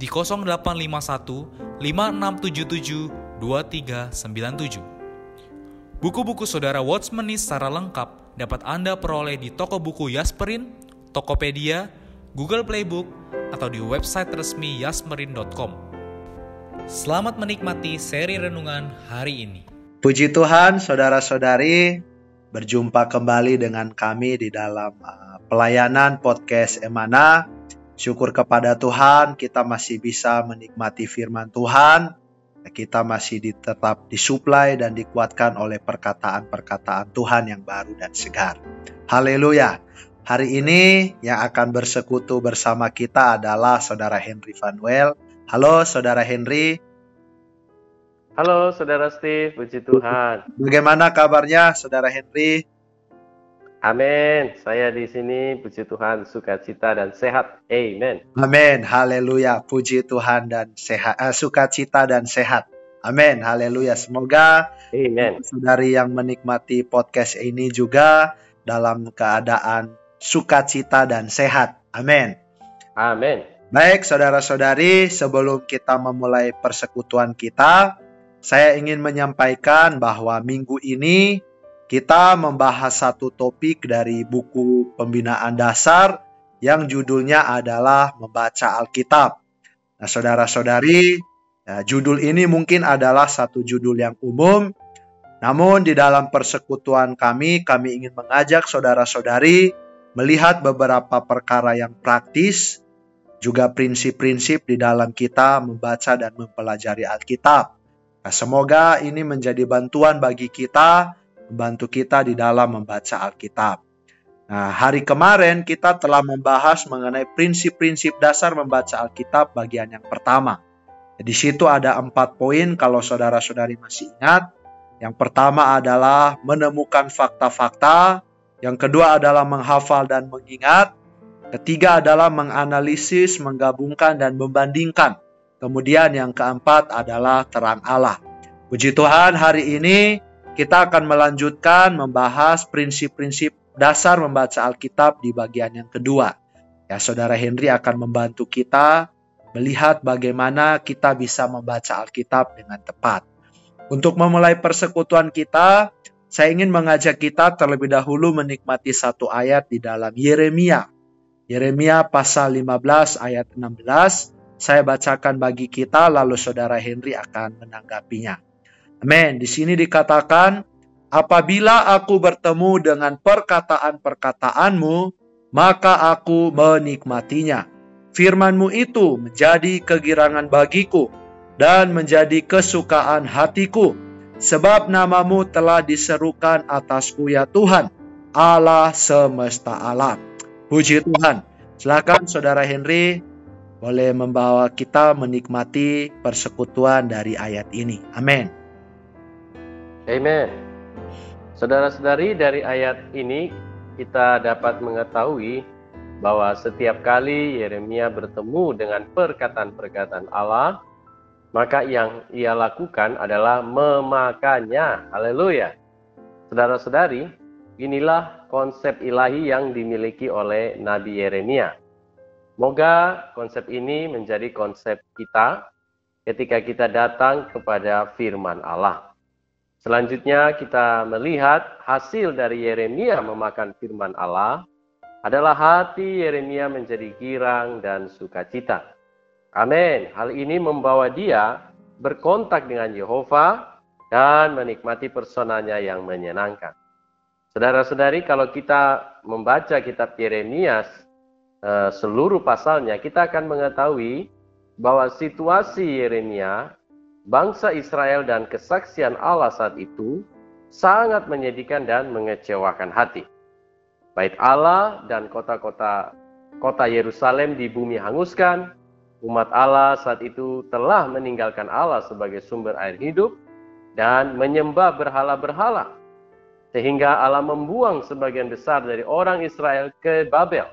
di 0851 5677 2397. Buku-buku saudara Watchmeni secara lengkap dapat Anda peroleh di toko buku Yasmerin, Tokopedia, Google Playbook, atau di website resmi yasmerin.com. Selamat menikmati seri renungan hari ini. Puji Tuhan, saudara-saudari, berjumpa kembali dengan kami di dalam uh, pelayanan podcast Emana. Syukur kepada Tuhan, kita masih bisa menikmati firman Tuhan. Kita masih tetap disuplai dan dikuatkan oleh perkataan-perkataan Tuhan yang baru dan segar. Haleluya. Hari ini yang akan bersekutu bersama kita adalah Saudara Henry Vanuel. Halo Saudara Henry. Halo Saudara Steve, puji Tuhan. Bagaimana kabarnya Saudara Henry? Amin. Saya di sini, puji Tuhan, sukacita dan sehat. Amin. Amin. Haleluya. Puji Tuhan dan sehat, uh, sukacita dan sehat. Amin. Haleluya. Semoga Amen. saudari yang menikmati podcast ini juga dalam keadaan sukacita dan sehat. Amin. Amin. Baik, saudara-saudari, sebelum kita memulai persekutuan kita, saya ingin menyampaikan bahwa minggu ini kita membahas satu topik dari buku pembinaan dasar yang judulnya adalah membaca Alkitab. Nah, saudara-saudari, ya, judul ini mungkin adalah satu judul yang umum, namun di dalam persekutuan kami, kami ingin mengajak saudara-saudari melihat beberapa perkara yang praktis, juga prinsip-prinsip di dalam kita membaca dan mempelajari Alkitab. Nah, semoga ini menjadi bantuan bagi kita membantu kita di dalam membaca Alkitab. Nah, hari kemarin kita telah membahas mengenai prinsip-prinsip dasar membaca Alkitab bagian yang pertama. Di situ ada empat poin kalau saudara-saudari masih ingat. Yang pertama adalah menemukan fakta-fakta. Yang kedua adalah menghafal dan mengingat. Ketiga adalah menganalisis, menggabungkan, dan membandingkan. Kemudian yang keempat adalah terang Allah. Puji Tuhan hari ini kita akan melanjutkan membahas prinsip-prinsip dasar membaca Alkitab di bagian yang kedua. Ya, Saudara Henry akan membantu kita melihat bagaimana kita bisa membaca Alkitab dengan tepat. Untuk memulai persekutuan kita, saya ingin mengajak kita terlebih dahulu menikmati satu ayat di dalam Yeremia. Yeremia pasal 15 ayat 16. Saya bacakan bagi kita lalu saudara Henry akan menanggapinya. Amin. Di sini dikatakan, apabila aku bertemu dengan perkataan-perkataanmu, maka aku menikmatinya. Firmanmu itu menjadi kegirangan bagiku dan menjadi kesukaan hatiku. Sebab namamu telah diserukan atasku ya Tuhan, Allah semesta alam. Puji Tuhan. Silakan Saudara Henry boleh membawa kita menikmati persekutuan dari ayat ini. Amin. Amen. Saudara-saudari, dari ayat ini kita dapat mengetahui bahwa setiap kali Yeremia bertemu dengan perkataan-perkataan Allah, maka yang ia lakukan adalah memakannya. Haleluya. Saudara-saudari, inilah konsep ilahi yang dimiliki oleh Nabi Yeremia. Moga konsep ini menjadi konsep kita ketika kita datang kepada firman Allah. Selanjutnya kita melihat hasil dari Yeremia memakan firman Allah adalah hati Yeremia menjadi girang dan sukacita. Amin. Hal ini membawa dia berkontak dengan Yehova dan menikmati personanya yang menyenangkan. Saudara-saudari, kalau kita membaca kitab Yeremia eh, seluruh pasalnya, kita akan mengetahui bahwa situasi Yeremia, bangsa Israel dan kesaksian Allah saat itu sangat menyedihkan dan mengecewakan hati. Baik Allah dan kota-kota kota Yerusalem di bumi hanguskan, umat Allah saat itu telah meninggalkan Allah sebagai sumber air hidup dan menyembah berhala-berhala. Sehingga Allah membuang sebagian besar dari orang Israel ke Babel.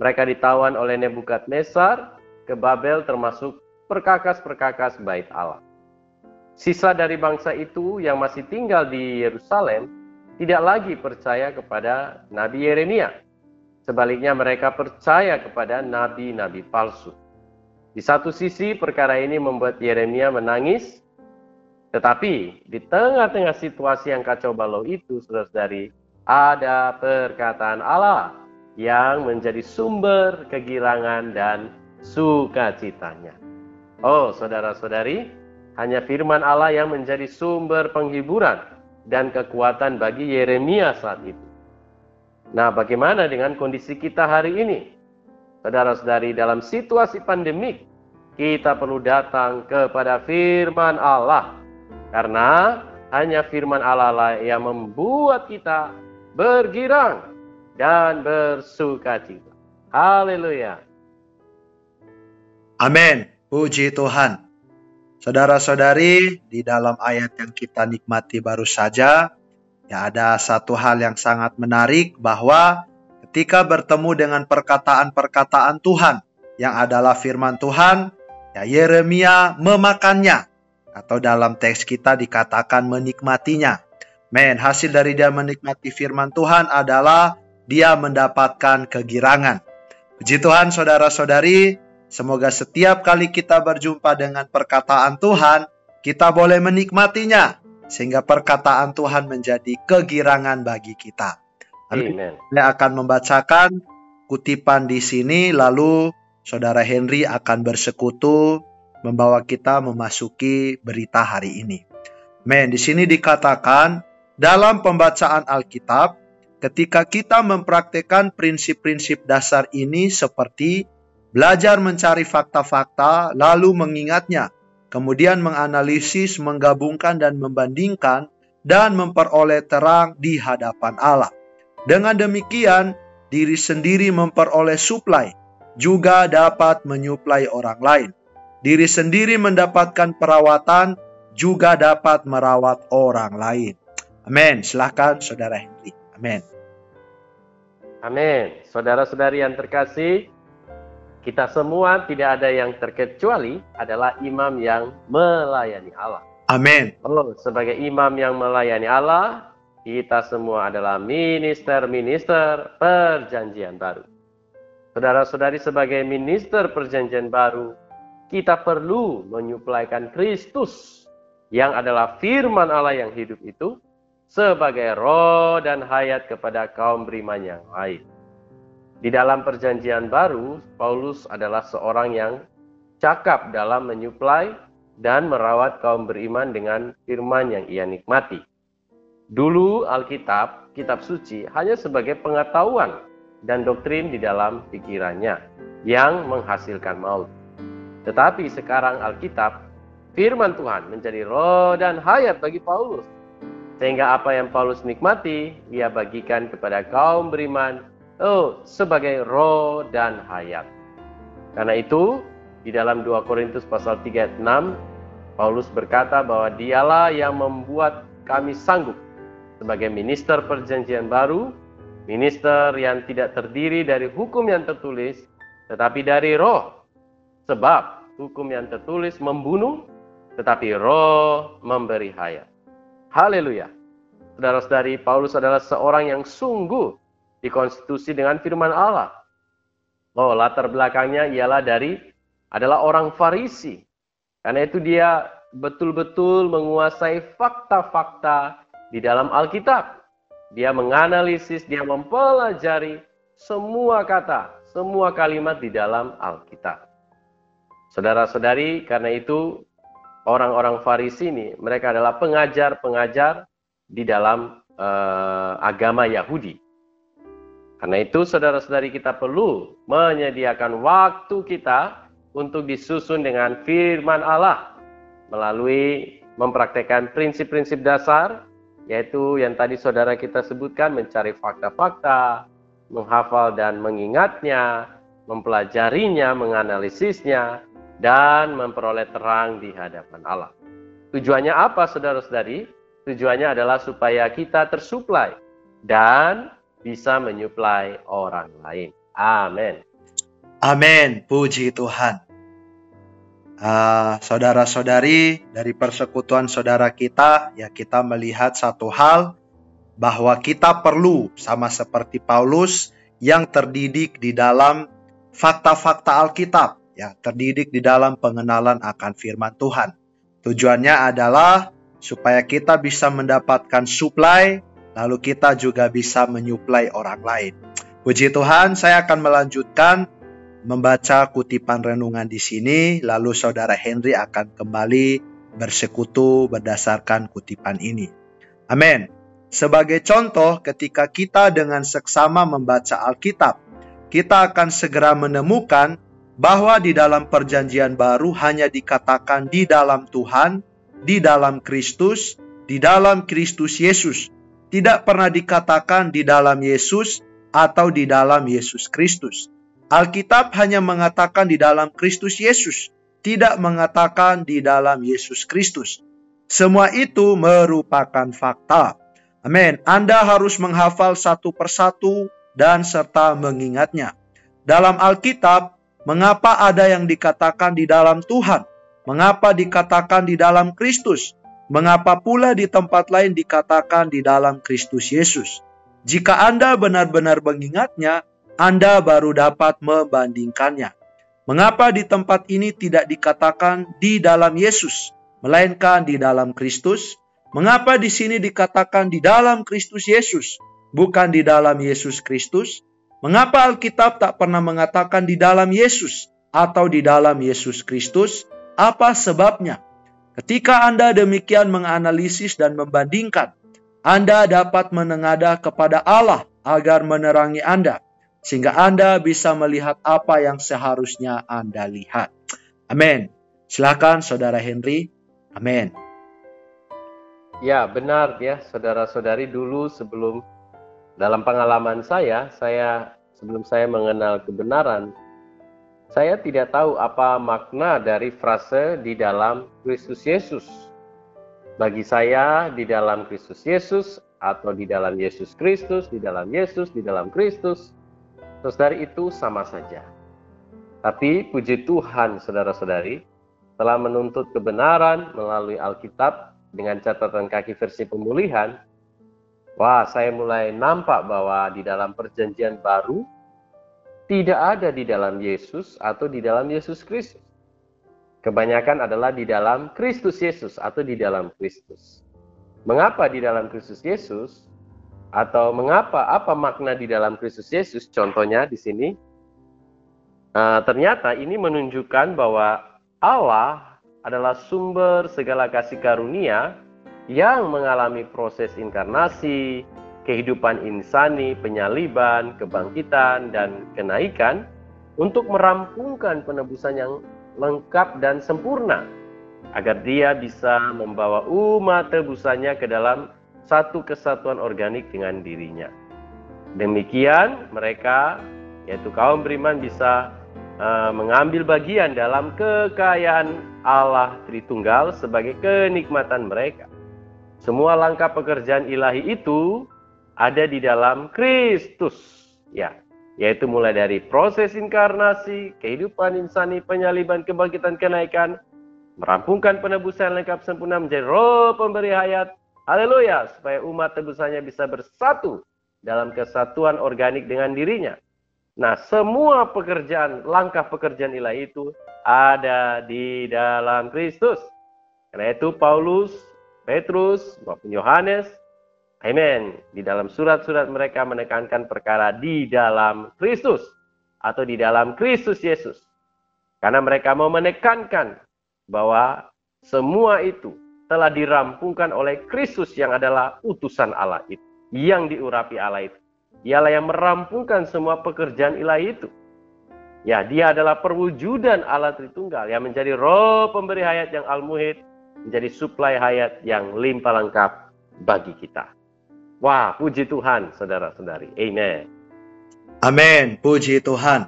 Mereka ditawan oleh Nebukadnezar ke Babel termasuk perkakas-perkakas bait Allah. Sisa dari bangsa itu yang masih tinggal di Yerusalem tidak lagi percaya kepada Nabi Yeremia. Sebaliknya mereka percaya kepada nabi-nabi palsu. Di satu sisi perkara ini membuat Yeremia menangis tetapi di tengah-tengah situasi yang kacau balau itu, saudara-saudari, ada perkataan Allah yang menjadi sumber kegirangan dan sukacitanya. Oh, saudara-saudari, hanya firman Allah yang menjadi sumber penghiburan dan kekuatan bagi Yeremia saat itu. Nah, bagaimana dengan kondisi kita hari ini? Saudara-saudari, dalam situasi pandemik, kita perlu datang kepada firman Allah karena hanya firman Allah yang membuat kita bergirang dan bersuka cita. Haleluya. Amin. Puji Tuhan. Saudara-saudari, di dalam ayat yang kita nikmati baru saja, ya ada satu hal yang sangat menarik bahwa ketika bertemu dengan perkataan-perkataan Tuhan yang adalah firman Tuhan, ya Yeremia memakannya atau dalam teks kita dikatakan menikmatinya. Men, hasil dari dia menikmati firman Tuhan adalah dia mendapatkan kegirangan. Puji Tuhan saudara-saudari, semoga setiap kali kita berjumpa dengan perkataan Tuhan, kita boleh menikmatinya sehingga perkataan Tuhan menjadi kegirangan bagi kita. Amin. Saya akan membacakan kutipan di sini lalu saudara Henry akan bersekutu membawa kita memasuki berita hari ini. Men, di sini dikatakan dalam pembacaan Alkitab, ketika kita mempraktekkan prinsip-prinsip dasar ini seperti belajar mencari fakta-fakta, lalu mengingatnya, kemudian menganalisis, menggabungkan, dan membandingkan, dan memperoleh terang di hadapan Allah. Dengan demikian, diri sendiri memperoleh suplai, juga dapat menyuplai orang lain diri sendiri mendapatkan perawatan, juga dapat merawat orang lain. Amin. Silahkan Saudara Henry. Amin. Amin. Saudara-saudari yang terkasih, kita semua tidak ada yang terkecuali adalah imam yang melayani Allah. Amin. Oh, sebagai imam yang melayani Allah, kita semua adalah minister-minister perjanjian baru. Saudara-saudari sebagai minister perjanjian baru, kita perlu menyuplaikan Kristus yang adalah firman Allah yang hidup itu sebagai roh dan hayat kepada kaum beriman yang lain. Di dalam perjanjian baru, Paulus adalah seorang yang cakap dalam menyuplai dan merawat kaum beriman dengan firman yang ia nikmati. Dulu Alkitab, kitab suci, hanya sebagai pengetahuan dan doktrin di dalam pikirannya yang menghasilkan maut. Tetapi sekarang Alkitab, firman Tuhan menjadi roh dan hayat bagi Paulus. Sehingga apa yang Paulus nikmati, ia bagikan kepada kaum beriman oh, sebagai roh dan hayat. Karena itu, di dalam 2 Korintus pasal 3 ayat 6, Paulus berkata bahwa dialah yang membuat kami sanggup sebagai minister perjanjian baru, minister yang tidak terdiri dari hukum yang tertulis, tetapi dari roh. Sebab hukum yang tertulis membunuh, tetapi roh memberi hayat. Haleluya. Saudara-saudari, Paulus adalah seorang yang sungguh dikonstitusi dengan firman Allah. Oh, latar belakangnya ialah dari adalah orang Farisi. Karena itu dia betul-betul menguasai fakta-fakta di dalam Alkitab. Dia menganalisis, dia mempelajari semua kata, semua kalimat di dalam Alkitab. Saudara-saudari, karena itu orang-orang Farisi ini, mereka adalah pengajar-pengajar di dalam uh, agama Yahudi. Karena itu saudara-saudari kita perlu menyediakan waktu kita untuk disusun dengan firman Allah melalui mempraktekkan prinsip-prinsip dasar yaitu yang tadi saudara kita sebutkan mencari fakta-fakta, menghafal dan mengingatnya, mempelajarinya, menganalisisnya, dan memperoleh terang di hadapan Allah. Tujuannya apa saudara-saudari? Tujuannya adalah supaya kita tersuplai dan bisa menyuplai orang lain. Amin. Amin. Puji Tuhan. Uh, saudara-saudari dari persekutuan saudara kita, ya kita melihat satu hal bahwa kita perlu sama seperti Paulus yang terdidik di dalam fakta-fakta Alkitab, ya terdidik di dalam pengenalan akan firman Tuhan. Tujuannya adalah supaya kita bisa mendapatkan supply lalu kita juga bisa menyuplai orang lain. Puji Tuhan, saya akan melanjutkan membaca kutipan renungan di sini, lalu saudara Henry akan kembali bersekutu berdasarkan kutipan ini. Amin. Sebagai contoh, ketika kita dengan seksama membaca Alkitab, kita akan segera menemukan bahwa di dalam Perjanjian Baru hanya dikatakan di dalam Tuhan, di dalam Kristus, di dalam Kristus Yesus tidak pernah dikatakan di dalam Yesus atau di dalam Yesus Kristus. Alkitab hanya mengatakan di dalam Kristus Yesus, tidak mengatakan di dalam Yesus Kristus. Semua itu merupakan fakta. Amin. Anda harus menghafal satu persatu dan serta mengingatnya. Dalam Alkitab, mengapa ada yang dikatakan di dalam Tuhan? Mengapa dikatakan di dalam Kristus? Mengapa pula di tempat lain dikatakan di dalam Kristus Yesus? Jika Anda benar-benar mengingatnya, Anda baru dapat membandingkannya. Mengapa di tempat ini tidak dikatakan di dalam Yesus, melainkan di dalam Kristus? Mengapa di sini dikatakan di dalam Kristus Yesus, bukan di dalam Yesus Kristus? Mengapa Alkitab tak pernah mengatakan di dalam Yesus atau di dalam Yesus Kristus? Apa sebabnya? Ketika Anda demikian menganalisis dan membandingkan, Anda dapat menengadah kepada Allah agar menerangi Anda, sehingga Anda bisa melihat apa yang seharusnya Anda lihat. Amin. Silakan Saudara Henry. Amin. Ya, benar ya, saudara-saudari dulu sebelum dalam pengalaman saya, saya sebelum saya mengenal kebenaran, saya tidak tahu apa makna dari frase di dalam Kristus Yesus. Bagi saya, di dalam Kristus Yesus atau di dalam Yesus Kristus, di dalam Yesus, di dalam Kristus, saudari itu sama saja. Tapi puji Tuhan, saudara-saudari, telah menuntut kebenaran melalui Alkitab dengan catatan kaki versi pemulihan. Wah, saya mulai nampak bahwa di dalam Perjanjian Baru tidak ada di dalam Yesus atau di dalam Yesus Kristus. Kebanyakan adalah di dalam Kristus Yesus atau di dalam Kristus. Mengapa di dalam Kristus Yesus? Atau mengapa apa makna di dalam Kristus Yesus? Contohnya di sini, uh, ternyata ini menunjukkan bahwa Allah adalah sumber segala kasih karunia yang mengalami proses inkarnasi, kehidupan insani, penyaliban, kebangkitan, dan kenaikan untuk merampungkan penebusan yang lengkap dan sempurna agar dia bisa membawa umat tebusannya ke dalam satu kesatuan organik dengan dirinya. Demikian mereka yaitu kaum beriman bisa uh, mengambil bagian dalam kekayaan Allah Tritunggal sebagai kenikmatan mereka. Semua langkah pekerjaan ilahi itu ada di dalam Kristus. Ya, yaitu mulai dari proses inkarnasi, kehidupan insani, penyaliban, kebangkitan, kenaikan, merampungkan penebusan lengkap sempurna menjadi roh pemberi hayat. Haleluya, supaya umat tebusannya bisa bersatu dalam kesatuan organik dengan dirinya. Nah, semua pekerjaan, langkah pekerjaan ilahi itu ada di dalam Kristus. Karena itu Paulus, Petrus, maupun Yohanes Amin. Di dalam surat-surat mereka menekankan perkara di dalam Kristus atau di dalam Kristus Yesus. Karena mereka mau menekankan bahwa Semua itu telah dirampungkan oleh Kristus yang adalah utusan Allah itu, yang diurapi Allah itu. Dialah yang merampungkan semua pekerjaan ilahi itu. Ya, dia adalah perwujudan Allah Tritunggal yang menjadi roh pemberi hayat yang al-muhid, menjadi suplai hayat yang limpah lengkap bagi kita. Wah, puji Tuhan, saudara-saudari. Amen. Amin. Puji Tuhan.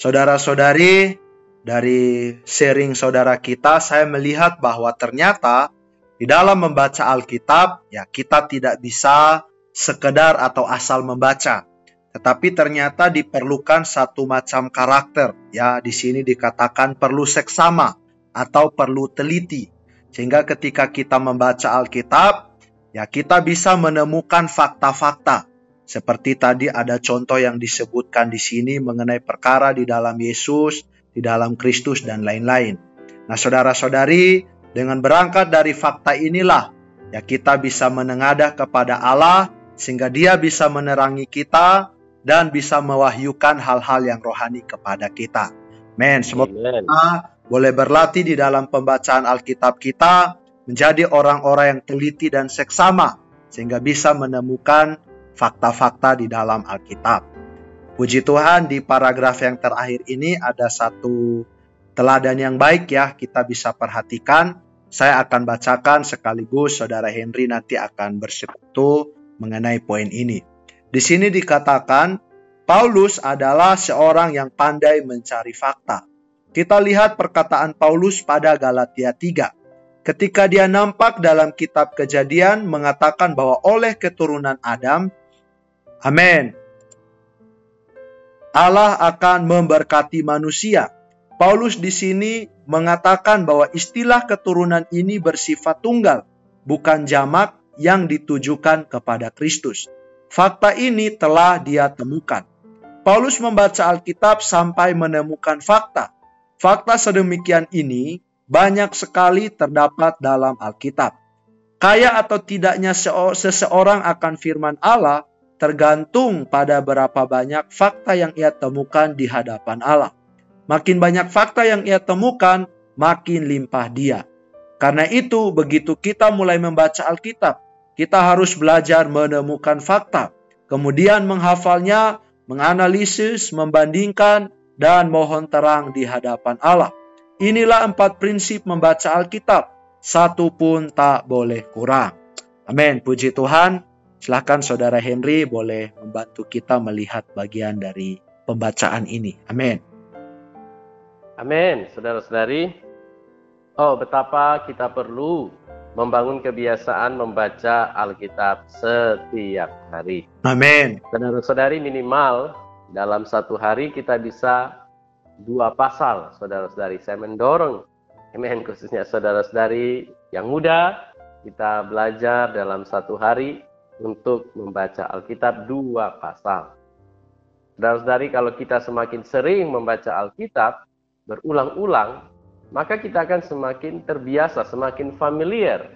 Saudara-saudari, dari sharing saudara kita, saya melihat bahwa ternyata di dalam membaca Alkitab, ya kita tidak bisa sekedar atau asal membaca. Tetapi ternyata diperlukan satu macam karakter, ya di sini dikatakan perlu seksama atau perlu teliti. Sehingga ketika kita membaca Alkitab, ya kita bisa menemukan fakta-fakta seperti tadi ada contoh yang disebutkan di sini mengenai perkara di dalam Yesus, di dalam Kristus dan lain-lain. Nah, saudara-saudari, dengan berangkat dari fakta inilah ya kita bisa menengadah kepada Allah sehingga Dia bisa menerangi kita dan bisa mewahyukan hal-hal yang rohani kepada kita. Men, semoga kita boleh berlatih di dalam pembacaan Alkitab kita menjadi orang-orang yang teliti dan seksama sehingga bisa menemukan fakta-fakta di dalam Alkitab. Puji Tuhan di paragraf yang terakhir ini ada satu teladan yang baik ya kita bisa perhatikan. Saya akan bacakan sekaligus saudara Henry nanti akan bersekutu mengenai poin ini. Di sini dikatakan Paulus adalah seorang yang pandai mencari fakta. Kita lihat perkataan Paulus pada Galatia 3. Ketika dia nampak dalam kitab kejadian mengatakan bahwa oleh keturunan Adam Amin. Allah akan memberkati manusia. Paulus di sini mengatakan bahwa istilah keturunan ini bersifat tunggal, bukan jamak yang ditujukan kepada Kristus. Fakta ini telah dia temukan. Paulus membaca Alkitab sampai menemukan fakta. Fakta sedemikian ini banyak sekali terdapat dalam Alkitab. Kaya atau tidaknya seseorang akan firman Allah tergantung pada berapa banyak fakta yang ia temukan di hadapan Allah. Makin banyak fakta yang ia temukan, makin limpah dia. Karena itu, begitu kita mulai membaca Alkitab, kita harus belajar menemukan fakta, kemudian menghafalnya, menganalisis, membandingkan, dan mohon terang di hadapan Allah. Inilah empat prinsip membaca Alkitab, satu pun tak boleh kurang. Amin. Puji Tuhan. Silahkan Saudara Henry boleh membantu kita melihat bagian dari pembacaan ini. Amin. Amin, saudara-saudari. Oh, betapa kita perlu membangun kebiasaan membaca Alkitab setiap hari. Amin. Saudara-saudari minimal dalam satu hari kita bisa dua pasal, saudara-saudari. Saya mendorong, amin, khususnya saudara-saudari yang muda, kita belajar dalam satu hari untuk membaca Alkitab dua pasal. Saudara-saudari, kalau kita semakin sering membaca Alkitab berulang-ulang, maka kita akan semakin terbiasa, semakin familiar.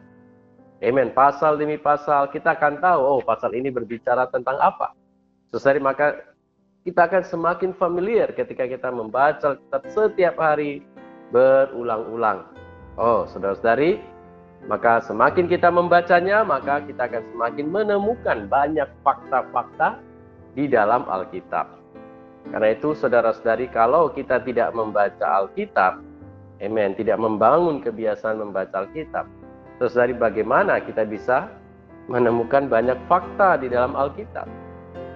Amen. Pasal demi pasal kita akan tahu, oh pasal ini berbicara tentang apa. Saudari, maka kita akan semakin familiar ketika kita membaca Alkitab setiap hari berulang-ulang. Oh, saudara-saudari, maka semakin kita membacanya, maka kita akan semakin menemukan banyak fakta-fakta di dalam Alkitab. Karena itu saudara-saudari kalau kita tidak membaca Alkitab, amen, tidak membangun kebiasaan membaca Alkitab, saudari bagaimana kita bisa menemukan banyak fakta di dalam Alkitab?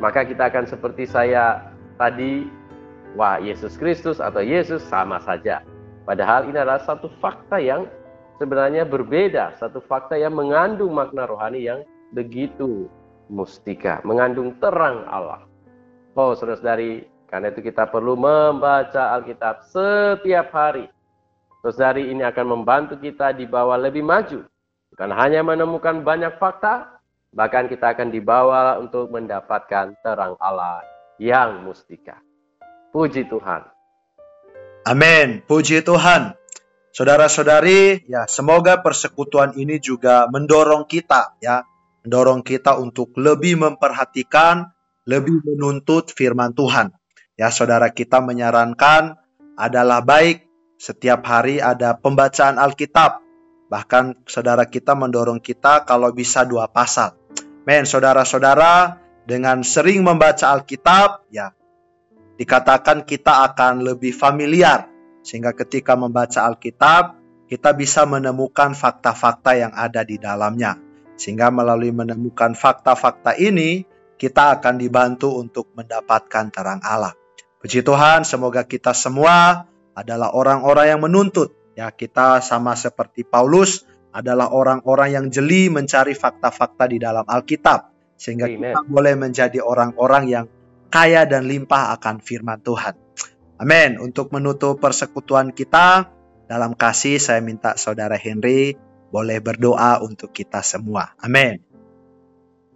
Maka kita akan seperti saya tadi, wah Yesus Kristus atau Yesus sama saja. Padahal ini adalah satu fakta yang sebenarnya berbeda. Satu fakta yang mengandung makna rohani yang begitu mustika, mengandung terang Allah. Oh, saudara-saudari, karena itu kita perlu membaca Alkitab setiap hari. Saudari ini akan membantu kita dibawa lebih maju. Bukan hanya menemukan banyak fakta, bahkan kita akan dibawa untuk mendapatkan terang Allah yang mustika. Puji Tuhan. Amin. Puji Tuhan. Saudara-saudari, ya semoga persekutuan ini juga mendorong kita ya, mendorong kita untuk lebih memperhatikan, lebih menuntut firman Tuhan. Ya, saudara kita menyarankan adalah baik setiap hari ada pembacaan Alkitab Bahkan saudara kita mendorong kita kalau bisa dua pasal. Men, saudara-saudara, dengan sering membaca Alkitab, ya, dikatakan kita akan lebih familiar. Sehingga ketika membaca Alkitab, kita bisa menemukan fakta-fakta yang ada di dalamnya. Sehingga melalui menemukan fakta-fakta ini, kita akan dibantu untuk mendapatkan terang Allah. Puji Tuhan, semoga kita semua adalah orang-orang yang menuntut. Ya, kita sama seperti Paulus adalah orang-orang yang jeli mencari fakta-fakta di dalam Alkitab sehingga Amen. kita boleh menjadi orang-orang yang kaya dan limpah akan firman Tuhan. Amin. Untuk menutup persekutuan kita dalam kasih saya minta saudara Henry boleh berdoa untuk kita semua. Amin.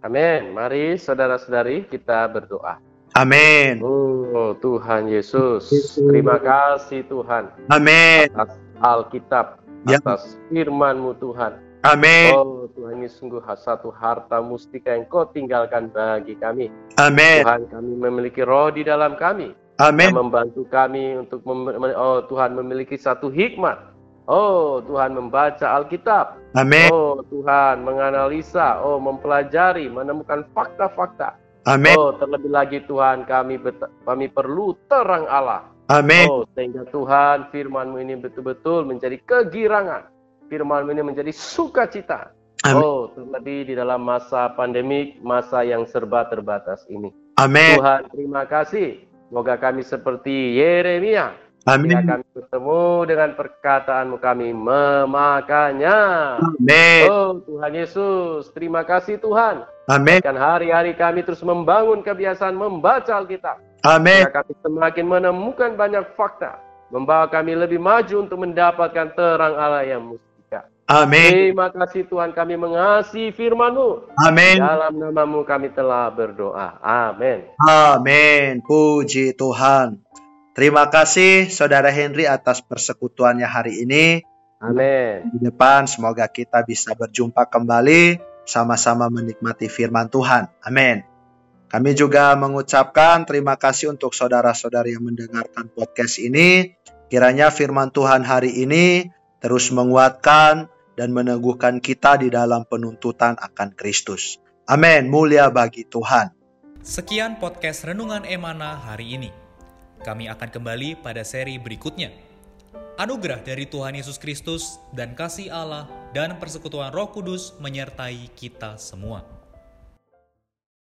Amin. Mari saudara-saudari kita berdoa. Amin. Oh Tuhan Yesus, terima kasih Tuhan. Amin. Atas Alkitab, ya. atas firman-Mu Tuhan. Amin. Oh Tuhan ini sungguh satu harta mustika yang Kau tinggalkan bagi kami. Amin. Tuhan kami memiliki roh di dalam kami. Amin. Yang membantu kami untuk mem oh Tuhan memiliki satu hikmat. Oh Tuhan membaca Alkitab. Amin. Oh Tuhan menganalisa, oh mempelajari, menemukan fakta-fakta Amin. Oh, terlebih lagi Tuhan, kami kami perlu terang Allah. Amin. Oh, sehingga Tuhan firman-Mu ini betul-betul menjadi kegirangan. Firman-Mu ini menjadi sukacita. Amin. Oh, terlebih di dalam masa pandemik, masa yang serba terbatas ini. Amin. Tuhan, terima kasih. Semoga kami seperti Yeremia Amin. Ketika kami bertemu dengan perkataanmu kami memakannya. Amin. Oh Tuhan Yesus, terima kasih Tuhan. Amin. Dan hari-hari kami terus membangun kebiasaan membaca Alkitab. Amin. kami semakin menemukan banyak fakta. Membawa kami lebih maju untuk mendapatkan terang Allah yang mustika. Amin. Terima kasih Tuhan kami mengasihi firman-Mu. Amin. Dalam namamu kami telah berdoa. Amin. Amin. Puji Tuhan. Terima kasih Saudara Henry atas persekutuannya hari ini. Amin. Di depan semoga kita bisa berjumpa kembali sama-sama menikmati firman Tuhan. Amin. Kami juga mengucapkan terima kasih untuk saudara-saudari yang mendengarkan podcast ini. Kiranya firman Tuhan hari ini terus menguatkan dan meneguhkan kita di dalam penuntutan akan Kristus. Amin. Mulia bagi Tuhan. Sekian podcast Renungan Emana hari ini. Kami akan kembali pada seri berikutnya. Anugerah dari Tuhan Yesus Kristus dan kasih Allah dan persekutuan Roh Kudus menyertai kita semua.